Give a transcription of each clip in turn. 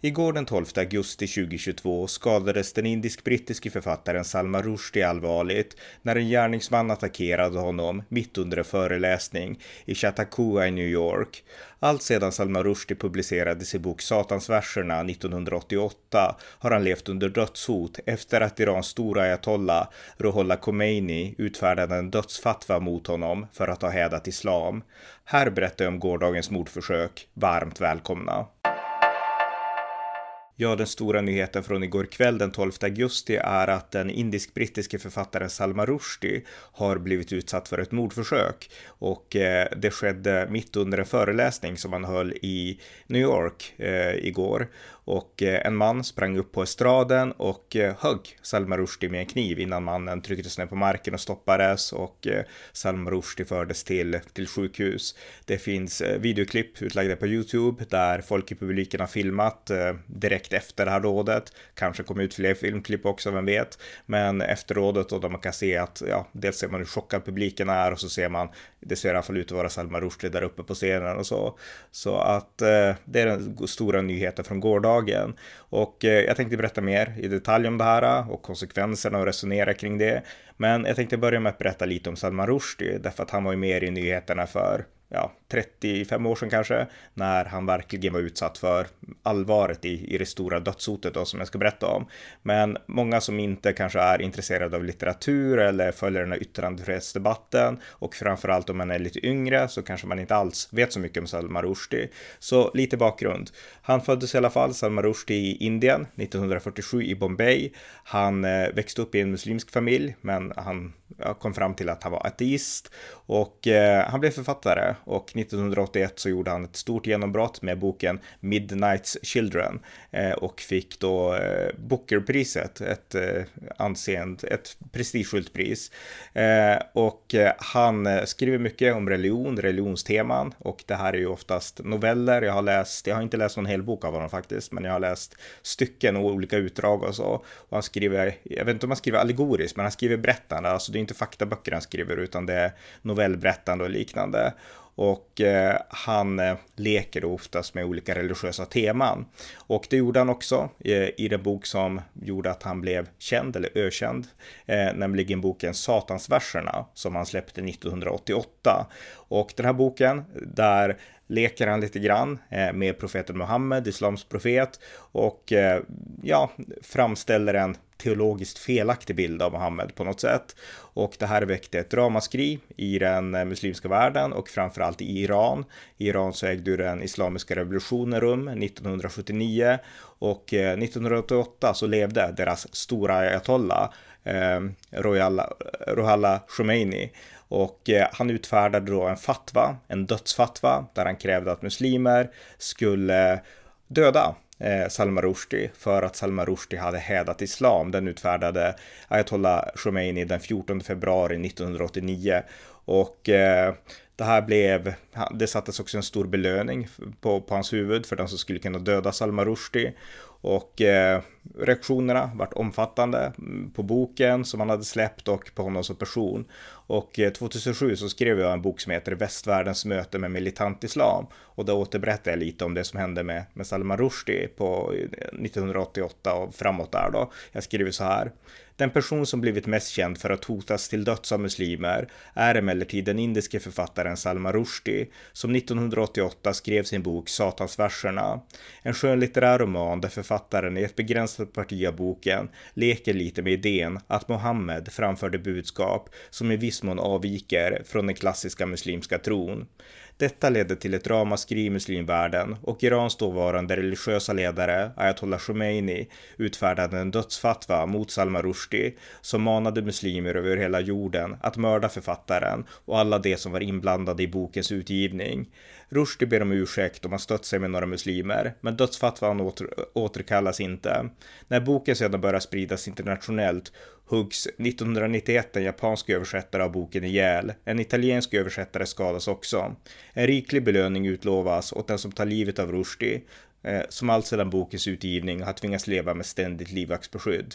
Igår den 12 augusti 2022 skadades den indisk-brittiske författaren Salman Rushdie allvarligt när en gärningsman attackerade honom mitt under en föreläsning i Chautauqua i New York. Allt sedan Salman Rushdie publicerade sin bok Satansverserna 1988 har han levt under dödshot efter att Irans stora ayatolla Ruhollah Khomeini utfärdade en dödsfatwa mot honom för att ha hädat islam. Här berättar jag om gårdagens mordförsök. Varmt välkomna! Ja, den stora nyheten från igår kväll den 12 augusti är att den indisk-brittiske författaren Salman Rushdie har blivit utsatt för ett mordförsök. Och eh, det skedde mitt under en föreläsning som han höll i New York eh, igår och eh, en man sprang upp på estraden och eh, högg Salman Rushdie med en kniv innan mannen trycktes ner på marken och stoppades och eh, Salman Rushdie fördes till, till sjukhus. Det finns videoklipp utlagda på Youtube där folk i publiken har filmat direkt efter det här rådet. Kanske kom ut fler filmklipp också, vem vet. Men efter rådet och där man kan se att, ja, dels ser man hur chockad publiken är och så ser man, det ser i alla fall ut att vara Salman Rushdie där uppe på scenen och så. Så att det är den stora nyheten från gårdagen dagen. Och eh, jag tänkte berätta mer i detalj om det här eh, och konsekvenserna och resonera kring det. Men jag tänkte börja med att berätta lite om Salman Rushdie, därför att han var ju mer i nyheterna för ja, 35 år sedan kanske, när han verkligen var utsatt för allvaret i, i det stora dödshotet då, som jag ska berätta om. Men många som inte kanske är intresserade av litteratur eller följer den här yttrandefrihetsdebatten och framförallt om man är lite yngre så kanske man inte alls vet så mycket om Salman Rushdie. Så lite bakgrund. Han föddes i alla fall, Salman Rushdie, i Indien 1947 i Bombay. Han eh, växte upp i en muslimsk familj, men han kom fram till att han var ateist och eh, han blev författare och 1981 så gjorde han ett stort genombrott med boken Midnight's Children eh, och fick då eh, Bookerpriset, ett eh, anseende, ett prestigefullt pris. Och han skriver mycket om religion, religionsteman och det här är ju oftast noveller. Jag har läst, jag har inte läst någon hel bok av honom faktiskt, men jag har läst stycken och olika utdrag och så. Och han skriver, jag vet inte om han skriver allegoriskt, men han skriver berättande, alltså det är inte faktaböcker han skriver utan det är novellberättande och liknande och eh, han eh, leker då oftast med olika religiösa teman. Och det gjorde han också eh, i den bok som gjorde att han blev känd eller ökänd, eh, nämligen boken Satansverserna som han släppte 1988. Och den här boken, där leker han lite grann eh, med profeten Muhammed, islams profet, och eh, ja, framställer en teologiskt felaktig bild av Muhammed på något sätt. Och det här väckte ett ramaskri i den eh, muslimska världen och framförallt i Iran. I Iran så ägde den islamiska revolutionen rum 1979 och eh, 1988 så levde deras stora ayatollah eh, Rohalla Khomeini och eh, han utfärdade då en fatwa, en dödsfatwa, där han krävde att muslimer skulle döda eh, Salman Rushdie för att Salman Rushdie hade hädat islam. Den utfärdade Ayatollah Khomeini den 14 februari 1989 och eh, det här blev, det sattes också en stor belöning på, på hans huvud för den som skulle kunna döda Salman Rushdie. Och eh, reaktionerna vart omfattande mm, på boken som han hade släppt och på honom som person. Och eh, 2007 så skrev jag en bok som heter Västvärldens möte med militant islam. Och då återberättar jag lite om det som hände med, med Salman Rushdie på eh, 1988 och framåt där då. Jag skriver så här. Den person som blivit mest känd för att hotas till döds av muslimer är emellertid den indiske författaren Salman Rushdie som 1988 skrev sin bok Satansverserna. En skönlitterär roman där författaren i ett begränsat parti av boken leker lite med idén att Mohammed framförde budskap som i viss mån avviker från den klassiska muslimska tron. Detta ledde till ett ramaskri i muslimvärlden och Irans dåvarande religiösa ledare Ayatollah Khomeini utfärdade en dödsfatwa mot Salman Rushdie som manade muslimer över hela jorden att mörda författaren och alla de som var inblandade i bokens utgivning. Rushdie ber om ursäkt om han stött sig med några muslimer, men dödsfatwan åter, återkallas inte. När boken sedan börjar spridas internationellt huggs 1991 en japansk översättare av boken ihjäl. En italiensk översättare skadas också. En riklig belöning utlovas åt den som tar livet av Rushdie, eh, som alltsedan bokens utgivning har tvingats leva med ständigt livvaktsbeskydd.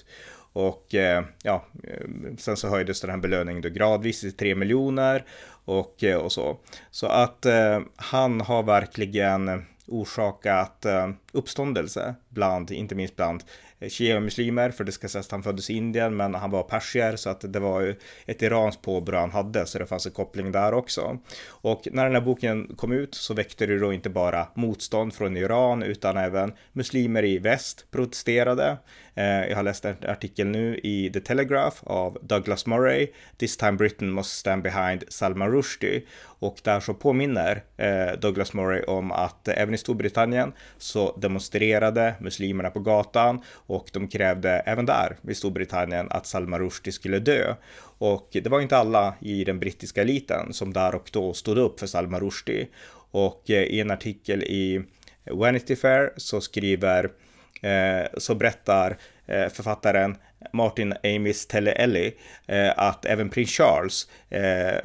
Och eh, ja, eh, sen så höjdes den här belöningen då gradvis till 3 miljoner och, eh, och så. Så att eh, han har verkligen orsakat eh, uppståndelse bland, inte minst bland eh, shia-muslimer, för det ska sägas att han föddes i Indien, men han var persier, så att det var ju ett iranskt påbrå han hade, så det fanns en koppling där också. Och när den här boken kom ut så väckte det då inte bara motstånd från Iran, utan även muslimer i väst protesterade. Eh, jag har läst en artikel nu i The Telegraph av Douglas Murray, This time Britain must stand behind Salman Rushdie. Och där så påminner eh, Douglas Murray om att även i Storbritannien så demonstrerade muslimerna på gatan och de krävde även där i Storbritannien att Salman Rushdie skulle dö. Och det var inte alla i den brittiska eliten som där och då stod upp för Salman Rushdie. Och eh, i en artikel i Vanity Fair så skriver, eh, så berättar eh, författaren Martin Amis Telle-Elli eh, att även prins Charles eh,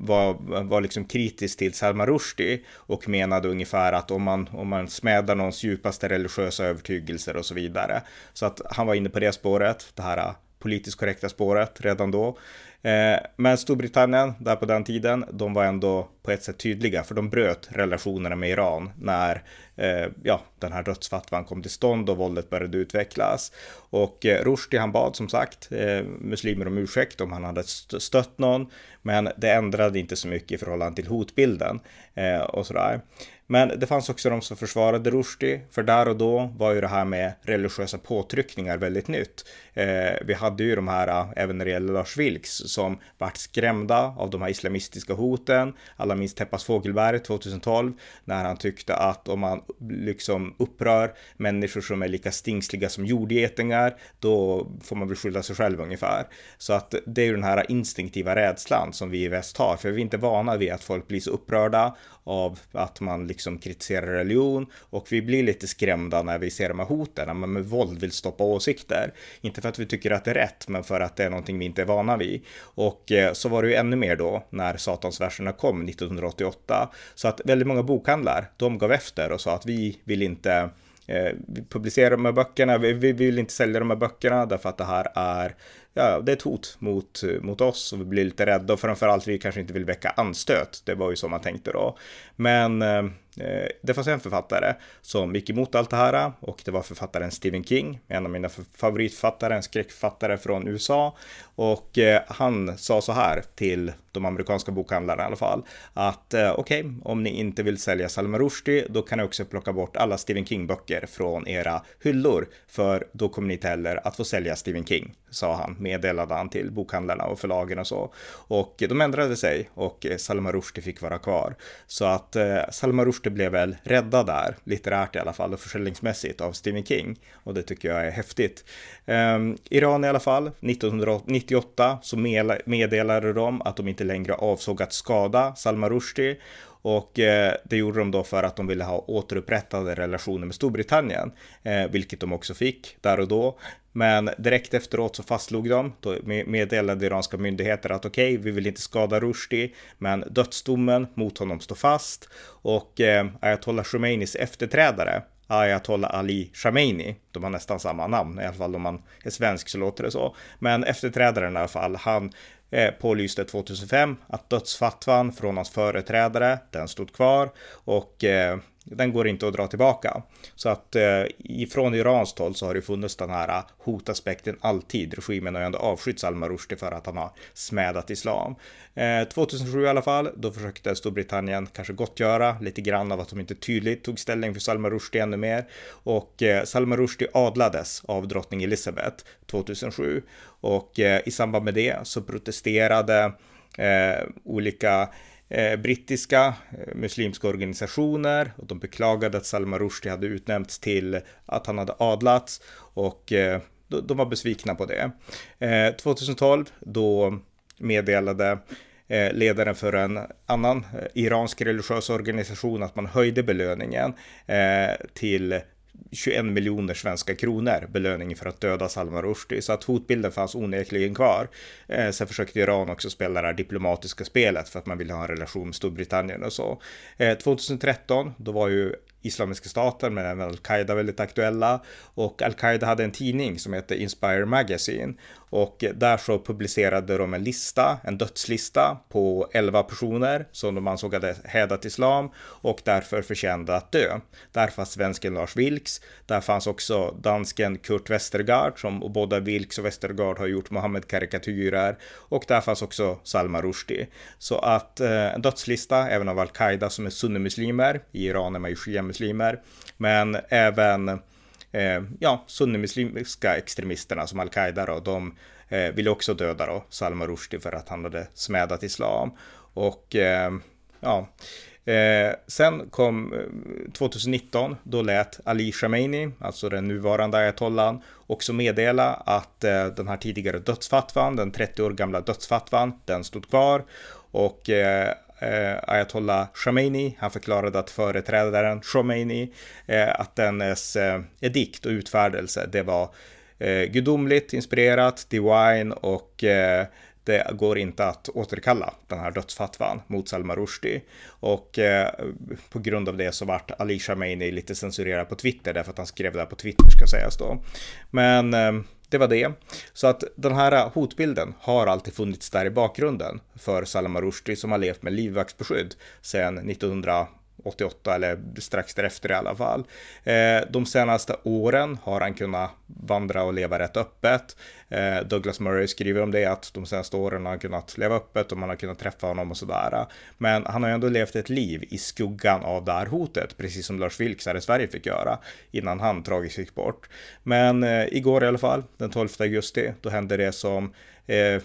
var, var liksom kritisk till Salman Rushdie och menade ungefär att om man, om man smädar någons djupaste religiösa övertygelser och så vidare. Så att han var inne på det spåret, det här eh, politiskt korrekta spåret redan då. Men Storbritannien, där på den tiden, de var ändå på ett sätt tydliga, för de bröt relationerna med Iran när eh, ja, den här dödsfattvan kom till stånd och våldet började utvecklas. Och eh, Rushdie, han bad som sagt eh, muslimer om ursäkt om han hade stött någon, men det ändrade inte så mycket i förhållande till hotbilden eh, och sådär. Men det fanns också de som försvarade Rushdie, för där och då var ju det här med religiösa påtryckningar väldigt nytt. Eh, vi hade ju de här, eh, även när det gäller Lars Vilks, som vart skrämda av de här islamistiska hoten. Alla minst Teppas Fågelberg 2012, när han tyckte att om man liksom upprör människor som är lika stingsliga som jordgetingar, då får man väl skylla sig själv ungefär. Så att det är ju den här instinktiva rädslan som vi i väst har, för vi är inte vana vid att folk blir så upprörda av att man liksom kritiserar religion och vi blir lite skrämda när vi ser de här hoten, när man med våld vill stoppa åsikter. Inte för att vi tycker att det är rätt, men för att det är någonting vi inte är vana vid. Och eh, så var det ju ännu mer då när Satansverserna kom 1988. Så att väldigt många bokhandlar, de gav efter och sa att vi vill inte eh, publicera de här böckerna, vi, vi vill inte sälja de här böckerna därför att det här är ja, det är ett hot mot, mot oss och vi blir lite rädda och framförallt vi kanske inte vill väcka anstöt. Det var ju så man tänkte då. Men eh, Eh, det fanns en författare som gick emot allt det här och det var författaren Stephen King, en av mina favoritförfattare, en skräckförfattare från USA. Och eh, han sa så här till de amerikanska bokhandlarna i alla fall, att eh, okej, okay, om ni inte vill sälja Salman Rushdie, då kan ni också plocka bort alla Stephen King-böcker från era hyllor, för då kommer ni inte heller att få sälja Stephen King, sa han meddelade han till bokhandlarna och förlagen och så. Och de ändrade sig och eh, Salman Rushdie fick vara kvar. Så att eh, Salman Rushdie blev väl rädda där, litterärt i alla fall och försäljningsmässigt av Stephen King. Och det tycker jag är häftigt. Um, Iran i alla fall, 1998 så meddelade de att de inte längre avsåg att skada Salman Rushdie och eh, det gjorde de då för att de ville ha återupprättade relationer med Storbritannien, eh, vilket de också fick där och då. Men direkt efteråt så fastslog de, då meddelade iranska myndigheter att okej, okay, vi vill inte skada Rushdie, men dödsdomen mot honom står fast. Och eh, ayatollah Khomeinis efterträdare, Ayatollah Ali Khamenei, de har nästan samma namn, i alla fall om man är svensk så låter det så. Men efterträdaren i alla fall, han Eh, pålyste 2005 att dödsfatwan från hans företrädare, den stod kvar och eh, den går inte att dra tillbaka. Så att eh, ifrån Irans håll så har det funnits den här eh, hotaspekten alltid. Regimen har ju ändå avskytt Salman Rushdie för att han har smädat islam. Eh, 2007 i alla fall, då försökte Storbritannien kanske gottgöra lite grann av att de inte tydligt tog ställning för Salman Rushdie ännu mer. Och eh, Salman Rushdie adlades av drottning Elizabeth 2007. Och eh, i samband med det så protesterade eh, olika eh, brittiska eh, muslimska organisationer och de beklagade att Salman Rushdie hade utnämnts till att han hade adlats och eh, de var besvikna på det. Eh, 2012 då meddelade eh, ledaren för en annan eh, iransk religiös organisation att man höjde belöningen till 21 miljoner svenska kronor belöning för att döda Salman Rushdie. Så att hotbilden fanns onekligen kvar. Eh, sen försökte Iran också spela det här diplomatiska spelet för att man ville ha en relation med Storbritannien och så. Eh, 2013, då var ju Islamiska staten men även al-Qaida väldigt aktuella och al-Qaida hade en tidning som hette Inspire Magazine och där så publicerade de en lista, en dödslista på 11 personer som de ansåg hade hädat islam och därför förtjänade att dö. Där fanns svensken Lars Vilks, där fanns också dansken Kurt Westergaard som och båda Vilks och Westergaard har gjort Mohammed-karikatyrer och där fanns också Salman Rushdie. Så att eh, en dödslista även av al-Qaida som är sunnimuslimer, i Iran är man ju shia-muslimer, men även eh, ja, sunnimuslimska extremisterna som al-Qaida då, de eh, ville också döda då Salman Rushdie för att han hade smädat islam. Och eh, ja, Eh, sen kom eh, 2019, då lät Ali Khamenei, alltså den nuvarande ayatollan, också meddela att eh, den här tidigare dödsfatwan, den 30 år gamla dödsfatwan, den stod kvar. Och eh, eh, Ayatollah Khomeini. Han förklarade att företrädaren Khomeini, eh, att dennes eh, edikt och utfärdelse, det var eh, gudomligt inspirerat, divine och eh, det går inte att återkalla den här dödsfatvan mot Salman Rushdie. Och eh, på grund av det så vart Ali Khamenei lite censurerad på Twitter därför att han skrev det här på Twitter ska sägas då. Men eh, det var det. Så att den här eh, hotbilden har alltid funnits där i bakgrunden för Salman Rushdie som har levt med livvaktsbeskydd sedan 1900 88 eller strax därefter i alla fall. Eh, de senaste åren har han kunnat vandra och leva rätt öppet. Eh, Douglas Murray skriver om det, att de senaste åren har han kunnat leva öppet och man har kunnat träffa honom och sådär. Men han har ju ändå levt ett liv i skuggan av det här hotet, precis som Lars Vilks här i Sverige fick göra innan han tragiskt gick bort. Men eh, igår i alla fall, den 12 augusti, då hände det som eh,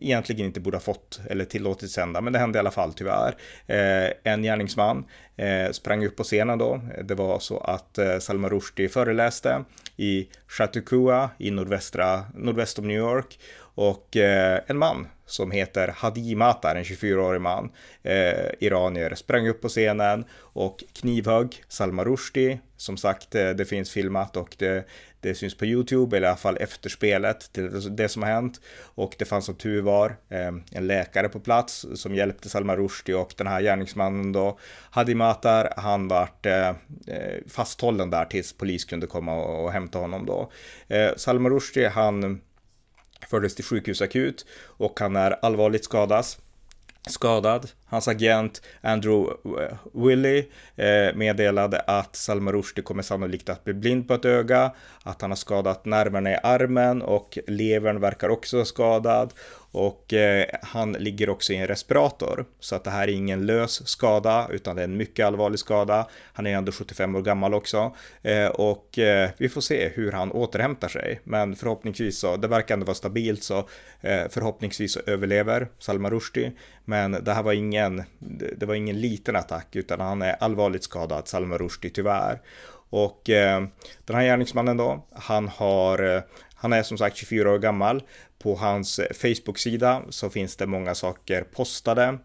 egentligen inte borde ha fått eller tillåtits sända, men det hände i alla fall tyvärr. Eh, en gärningsman eh, sprang upp på scenen då. Det var så att eh, Salman Rushdie föreläste i Chautauqua i nordvästra, nordväst om New York och eh, en man som heter Hadi Matar, en 24-årig man, eh, iranier, sprang upp på scenen och knivhögg Salman Rushdie. Som sagt, eh, det finns filmat och det, det syns på YouTube, eller i alla fall efterspelet till det som har hänt. Och det fanns som tur var ehm, en läkare på plats som hjälpte Salman Rushdie och den här gärningsmannen då, Hadi Matar, han vart eh, eh, fasthållen där tills polis kunde komma och, hämta honom då. Eh, Salman Rushdie, han fördes till sjukhusakut och han är allvarligt skadad. skadad. Hans agent Andrew eh, Willie eh, meddelade att Salman Rushdie kommer sannolikt att bli blind på ett öga, att han har skadat nerverna i armen och levern verkar också skadad och eh, han ligger också i en respirator. Så att det här är ingen lös skada utan det är en mycket allvarlig skada. Han är ändå 75 år gammal också. Eh, och eh, vi får se hur han återhämtar sig. Men förhoppningsvis så, det verkar ändå vara stabilt så eh, förhoppningsvis så överlever Salman Rushdie. Men det här var ingen, det var ingen liten attack utan han är allvarligt skadad, Salman Rushdie tyvärr. Och eh, den här gärningsmannen då, han har eh, han är som sagt 24 år gammal. På hans eh, Facebook-sida så finns det många saker postade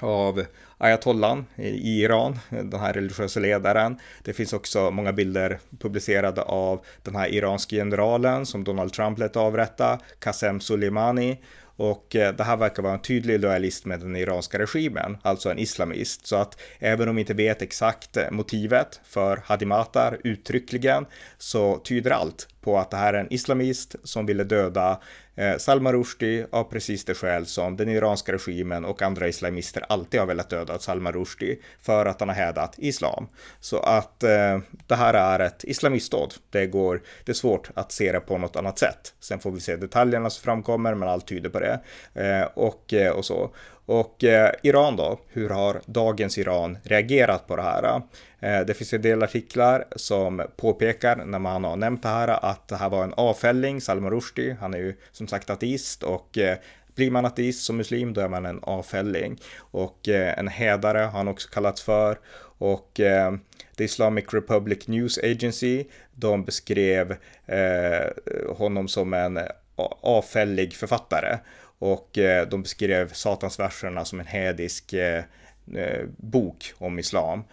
av ayatollan i Iran, den här religiösa ledaren. Det finns också många bilder publicerade av den här iranske generalen som Donald Trump lät avrätta, Qasem Soleimani. Och eh, det här verkar vara en tydlig lojalist med den iranska regimen, alltså en islamist. Så att även om vi inte vet exakt eh, motivet för Hadimatar uttryckligen så tyder allt på att det här är en islamist som ville döda eh, Salman Rushdie av precis det skäl som den iranska regimen och andra islamister alltid har velat döda Salman Rushdie för att han har hädat islam. Så att eh, det här är ett islamistdåd. Det går, det är svårt att se det på något annat sätt. Sen får vi se detaljerna som framkommer, men allt tyder på det. Eh, och, eh, och så. Och eh, Iran då, hur har dagens Iran reagerat på det här? Eh, det finns en del artiklar som påpekar när man har nämnt det här att det här var en avfälling, Salman Rushdie, han är ju som sagt ateist och eh, blir man ateist som muslim då är man en avfälling. Och eh, en hädare har han också kallats för. Och eh, The Islamic Republic News Agency, de beskrev eh, honom som en avfällig författare och eh, de beskrev satansverserna som en hädisk eh, eh, bok om islam.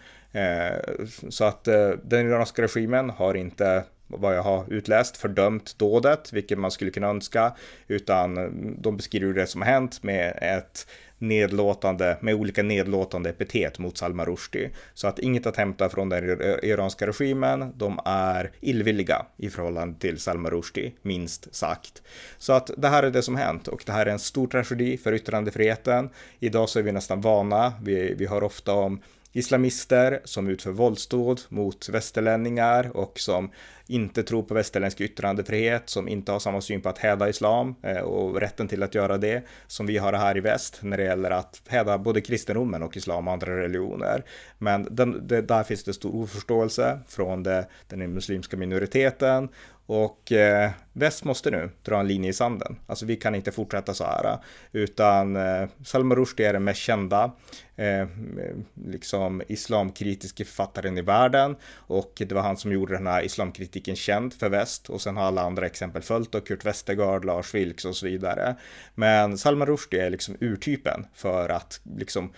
Så att den iranska regimen har inte vad jag har utläst, fördömt dådet, vilket man skulle kunna önska, utan de beskriver det som har hänt med ett nedlåtande, med olika nedlåtande epitet mot Salman Rushdie. Så att inget att hämta från den iranska regimen, de är illvilliga i förhållande till Salman Rushdie, minst sagt. Så att det här är det som hänt och det här är en stor tragedi för yttrandefriheten. Idag så är vi nästan vana, vi, vi hör ofta om islamister som utför våldsdåd mot västerlänningar och som inte tror på västerländsk yttrandefrihet, som inte har samma syn på att häda islam eh, och rätten till att göra det som vi har här i väst när det gäller att häda både kristendomen och islam och andra religioner. Men den, det, där finns det stor oförståelse från det, den muslimska minoriteten och eh, väst måste nu dra en linje i sanden. Alltså vi kan inte fortsätta så här. Utan eh, Salman Rushdie är den mest kända eh, liksom islamkritiska författaren i världen. Och det var han som gjorde den här islamkritiken känd för väst. Och sen har alla andra exempel följt och Kurt Westergaard, Lars Vilks och så vidare. Men Salman Rushdie är liksom urtypen för att liksom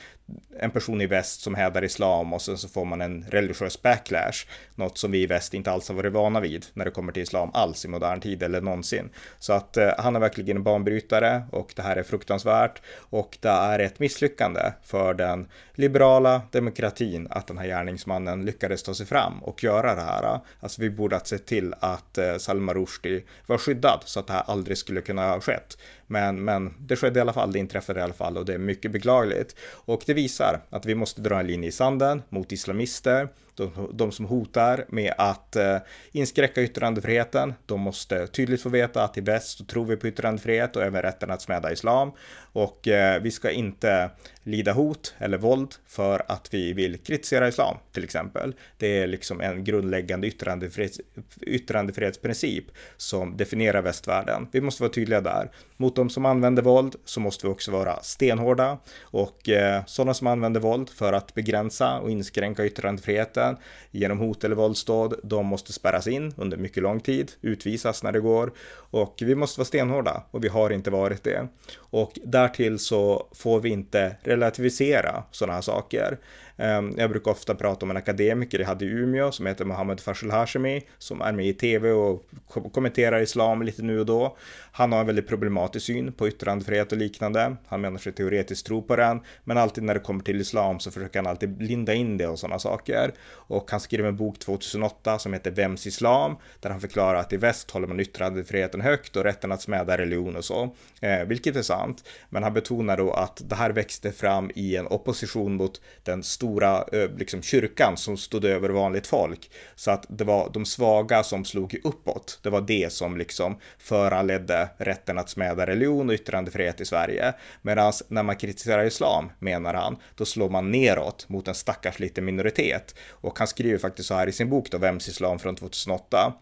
en person i väst som hävdar islam och sen så får man en religiös backlash. Något som vi i väst inte alls har varit vana vid när det kommer till islam alls i modern tid eller någonsin. Så att eh, han är verkligen en banbrytare och det här är fruktansvärt och det är ett misslyckande för den liberala demokratin att den här gärningsmannen lyckades ta sig fram och göra det här. Alltså vi borde ha sett till att eh, Salman Rushdie var skyddad så att det här aldrig skulle kunna ha skett. Men, men det skedde i alla fall, det inträffade i alla fall och det är mycket beklagligt. Och det visar att vi måste dra en linje i sanden mot islamister, de, de som hotar med att eh, inskräcka yttrandefriheten. De måste tydligt få veta att i väst så tror vi på yttrandefrihet och även rätten att smäda islam. Och eh, vi ska inte lida hot eller våld för att vi vill kritisera islam till exempel. Det är liksom en grundläggande yttrandefrihets, yttrandefrihetsprincip som definierar västvärlden. Vi måste vara tydliga där. Mot de som använder våld så måste vi också vara stenhårda och eh, sådana som använder våld för att begränsa och inskränka yttrandefriheten genom hot eller våldsdåd, de måste spärras in under mycket lång tid, utvisas när det går och vi måste vara stenhårda och vi har inte varit det. Och därtill så får vi inte relativisera sådana här saker. Ehm, jag brukar ofta prata om en akademiker jag hade i Umeå som heter Mohammed Fashel Hashemi som är med i tv och kommenterar islam lite nu och då. Han har en väldigt problematisk syn på yttrandefrihet och liknande. Han menar sig teoretiskt tro på den, men alltid när det kommer till islam så försöker han alltid linda in det och sådana saker. Och han skrev en bok 2008 som heter Vems islam? Där han förklarar att i väst håller man yttrandefriheten högt och rätten att smäda religion och så, eh, vilket är sant. Men han betonar då att det här växte fram i en opposition mot den stora stora eh, liksom, kyrkan som stod över vanligt folk. Så att det var de svaga som slog uppåt. Det var det som liksom föranledde rätten att smäda religion och yttrandefrihet i Sverige. Medan när man kritiserar islam, menar han, då slår man neråt mot en stackars liten minoritet. Och han skriver faktiskt så här i sin bok då, Vems islam från 2008.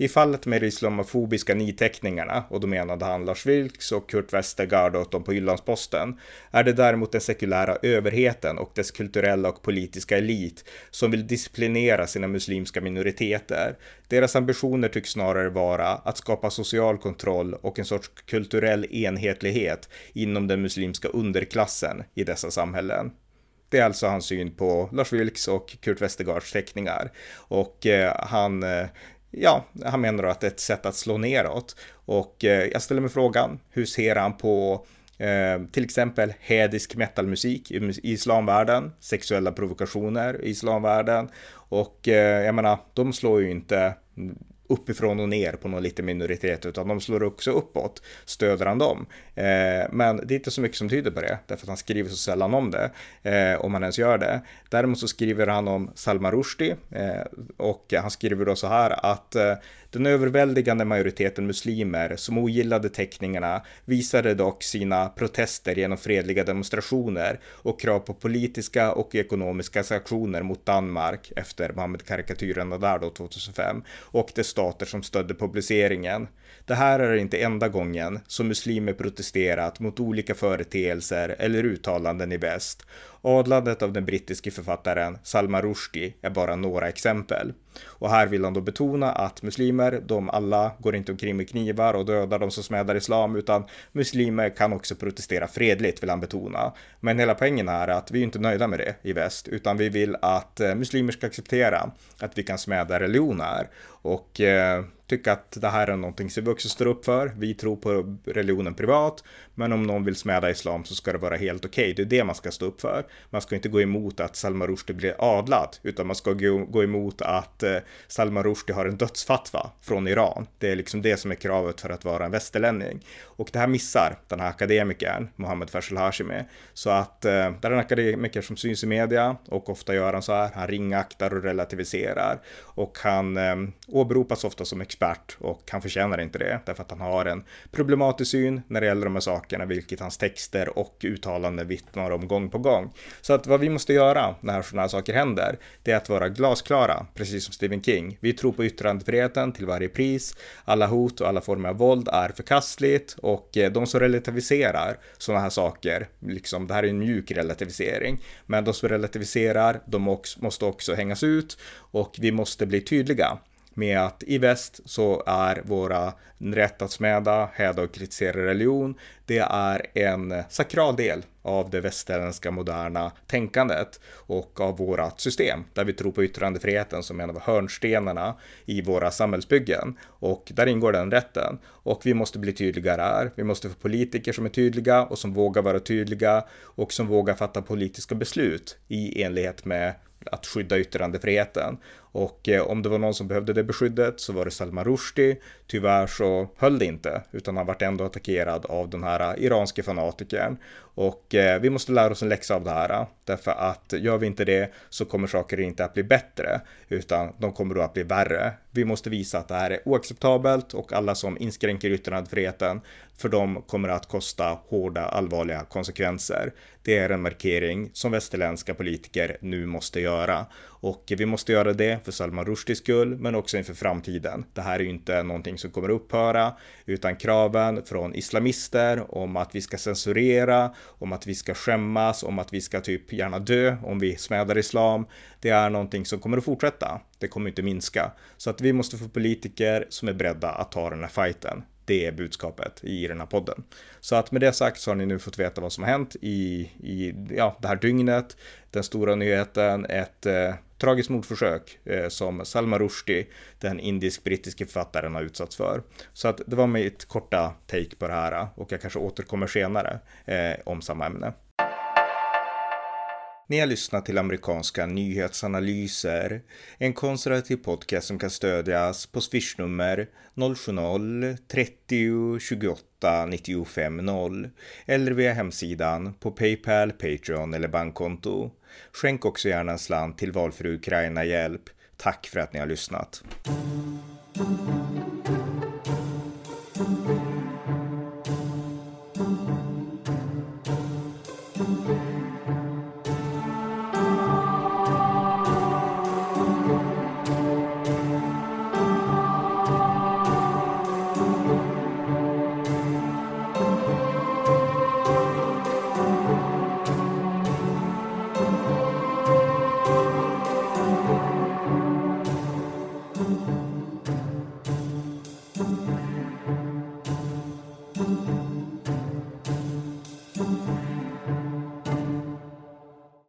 I fallet med de islamofobiska niteckningarna, och då menade han Lars Vilks och Kurt Westergaard åt dem på Jyllandsposten, är det däremot den sekulära överheten och dess kulturella och politiska elit som vill disciplinera sina muslimska minoriteter. Deras ambitioner tycks snarare vara att skapa social kontroll och en sorts kulturell enhetlighet inom den muslimska underklassen i dessa samhällen. Det är alltså hans syn på Lars Vilks och Kurt Westergaards teckningar. Och eh, han eh, ja, han menar då att det är ett sätt att slå neråt. Och eh, jag ställer mig frågan, hur ser han på eh, till exempel hädisk metalmusik i islamvärlden, sexuella provokationer i islamvärlden och eh, jag menar, de slår ju inte uppifrån och ner på någon liten minoritet, utan de slår också uppåt. Stöder han dem? Eh, men det är inte så mycket som tyder på det, därför att han skriver så sällan om det, eh, om han ens gör det. Däremot så skriver han om Salman Rushdie eh, och han skriver då så här att eh, den överväldigande majoriteten muslimer som ogillade teckningarna visade dock sina protester genom fredliga demonstrationer och krav på politiska och ekonomiska sanktioner mot Danmark efter Mohammed-karikatyrerna där då 2005 och det stater som stödde publiceringen. Det här är inte enda gången som muslimer protesterat mot olika företeelser eller uttalanden i väst. Adlandet av den brittiske författaren Salman Rushdie är bara några exempel. Och här vill han då betona att muslimer, de alla går inte omkring med knivar och dödar de som smädar islam, utan muslimer kan också protestera fredligt, vill han betona. Men hela poängen är att vi är inte nöjda med det i väst, utan vi vill att eh, muslimer ska acceptera att vi kan smäda religioner. Och eh, tycka att det här är någonting som vi också står upp för. Vi tror på religionen privat, men om någon vill smäda islam så ska det vara helt okej. Okay. Det är det man ska stå upp för. Man ska inte gå emot att Salman Rushdie blir adlad, utan man ska gå emot att eh, Salman Rushdie har en dödsfatwa från Iran. Det är liksom det som är kravet för att vara en västerlänning. Och det här missar den här akademikern, Mohammed Faisal Hashimi. Så att eh, det är en akademiker som syns i media och ofta gör han så här. Han ringaktar och relativiserar och han eh, åberopas ofta som expert och han förtjänar inte det därför att han har en problematisk syn när det gäller de här sakerna, vilket hans texter och uttalanden vittnar om gång på gång. Så att vad vi måste göra när sådana här saker händer, det är att vara glasklara, precis som Stephen King. Vi tror på yttrandefriheten till varje pris. Alla hot och alla former av våld är förkastligt och eh, de som relativiserar sådana här saker, liksom det här är en mjuk relativisering, men de som relativiserar, de också, måste också hängas ut och vi måste bli tydliga med att i väst så är våra rätt att smäda, häda och kritisera religion, det är en sakral del av det västerländska moderna tänkandet och av vårat system där vi tror på yttrandefriheten som en av hörnstenarna i våra samhällsbyggen och där ingår den rätten och vi måste bli tydligare här. Vi måste få politiker som är tydliga och som vågar vara tydliga och som vågar fatta politiska beslut i enlighet med att skydda yttrandefriheten. Och eh, om det var någon som behövde det beskyddet så var det Salman Rushdie. Tyvärr så höll det inte, utan han vart ändå attackerad av den här eh, iranske fanatikern. Och eh, vi måste lära oss en läxa av det här, eh, därför att gör vi inte det så kommer saker inte att bli bättre, utan de kommer då att bli värre. Vi måste visa att det här är oacceptabelt och alla som inskränker yttrandefriheten, för dem kommer att kosta hårda, allvarliga konsekvenser. Det är en markering som västerländska politiker nu måste göra. Och vi måste göra det för Salman Rushdies skull, men också inför framtiden. Det här är ju inte någonting som kommer upphöra, utan kraven från islamister om att vi ska censurera, om att vi ska skämmas, om att vi ska typ gärna dö om vi smädar islam. Det är någonting som kommer att fortsätta. Det kommer inte minska. Så att vi måste få politiker som är beredda att ta den här fighten. Det är budskapet i den här podden. Så att med det sagt så har ni nu fått veta vad som har hänt i, i ja, det här dygnet. Den stora nyheten, ett eh, tragiskt mordförsök eh, som Salma Rushdie, den indisk-brittiske författaren, har utsatts för. Så att det var mitt korta take på det här och jag kanske återkommer senare eh, om samma ämne. Ni har lyssnat till amerikanska nyhetsanalyser, en konservativ podcast som kan stödjas på swishnummer 070-30 28 95 0 eller via hemsidan på Paypal, Patreon eller bankkonto. Skänk också gärna en slant till valfri Ukraina-hjälp. Tack för att ni har lyssnat.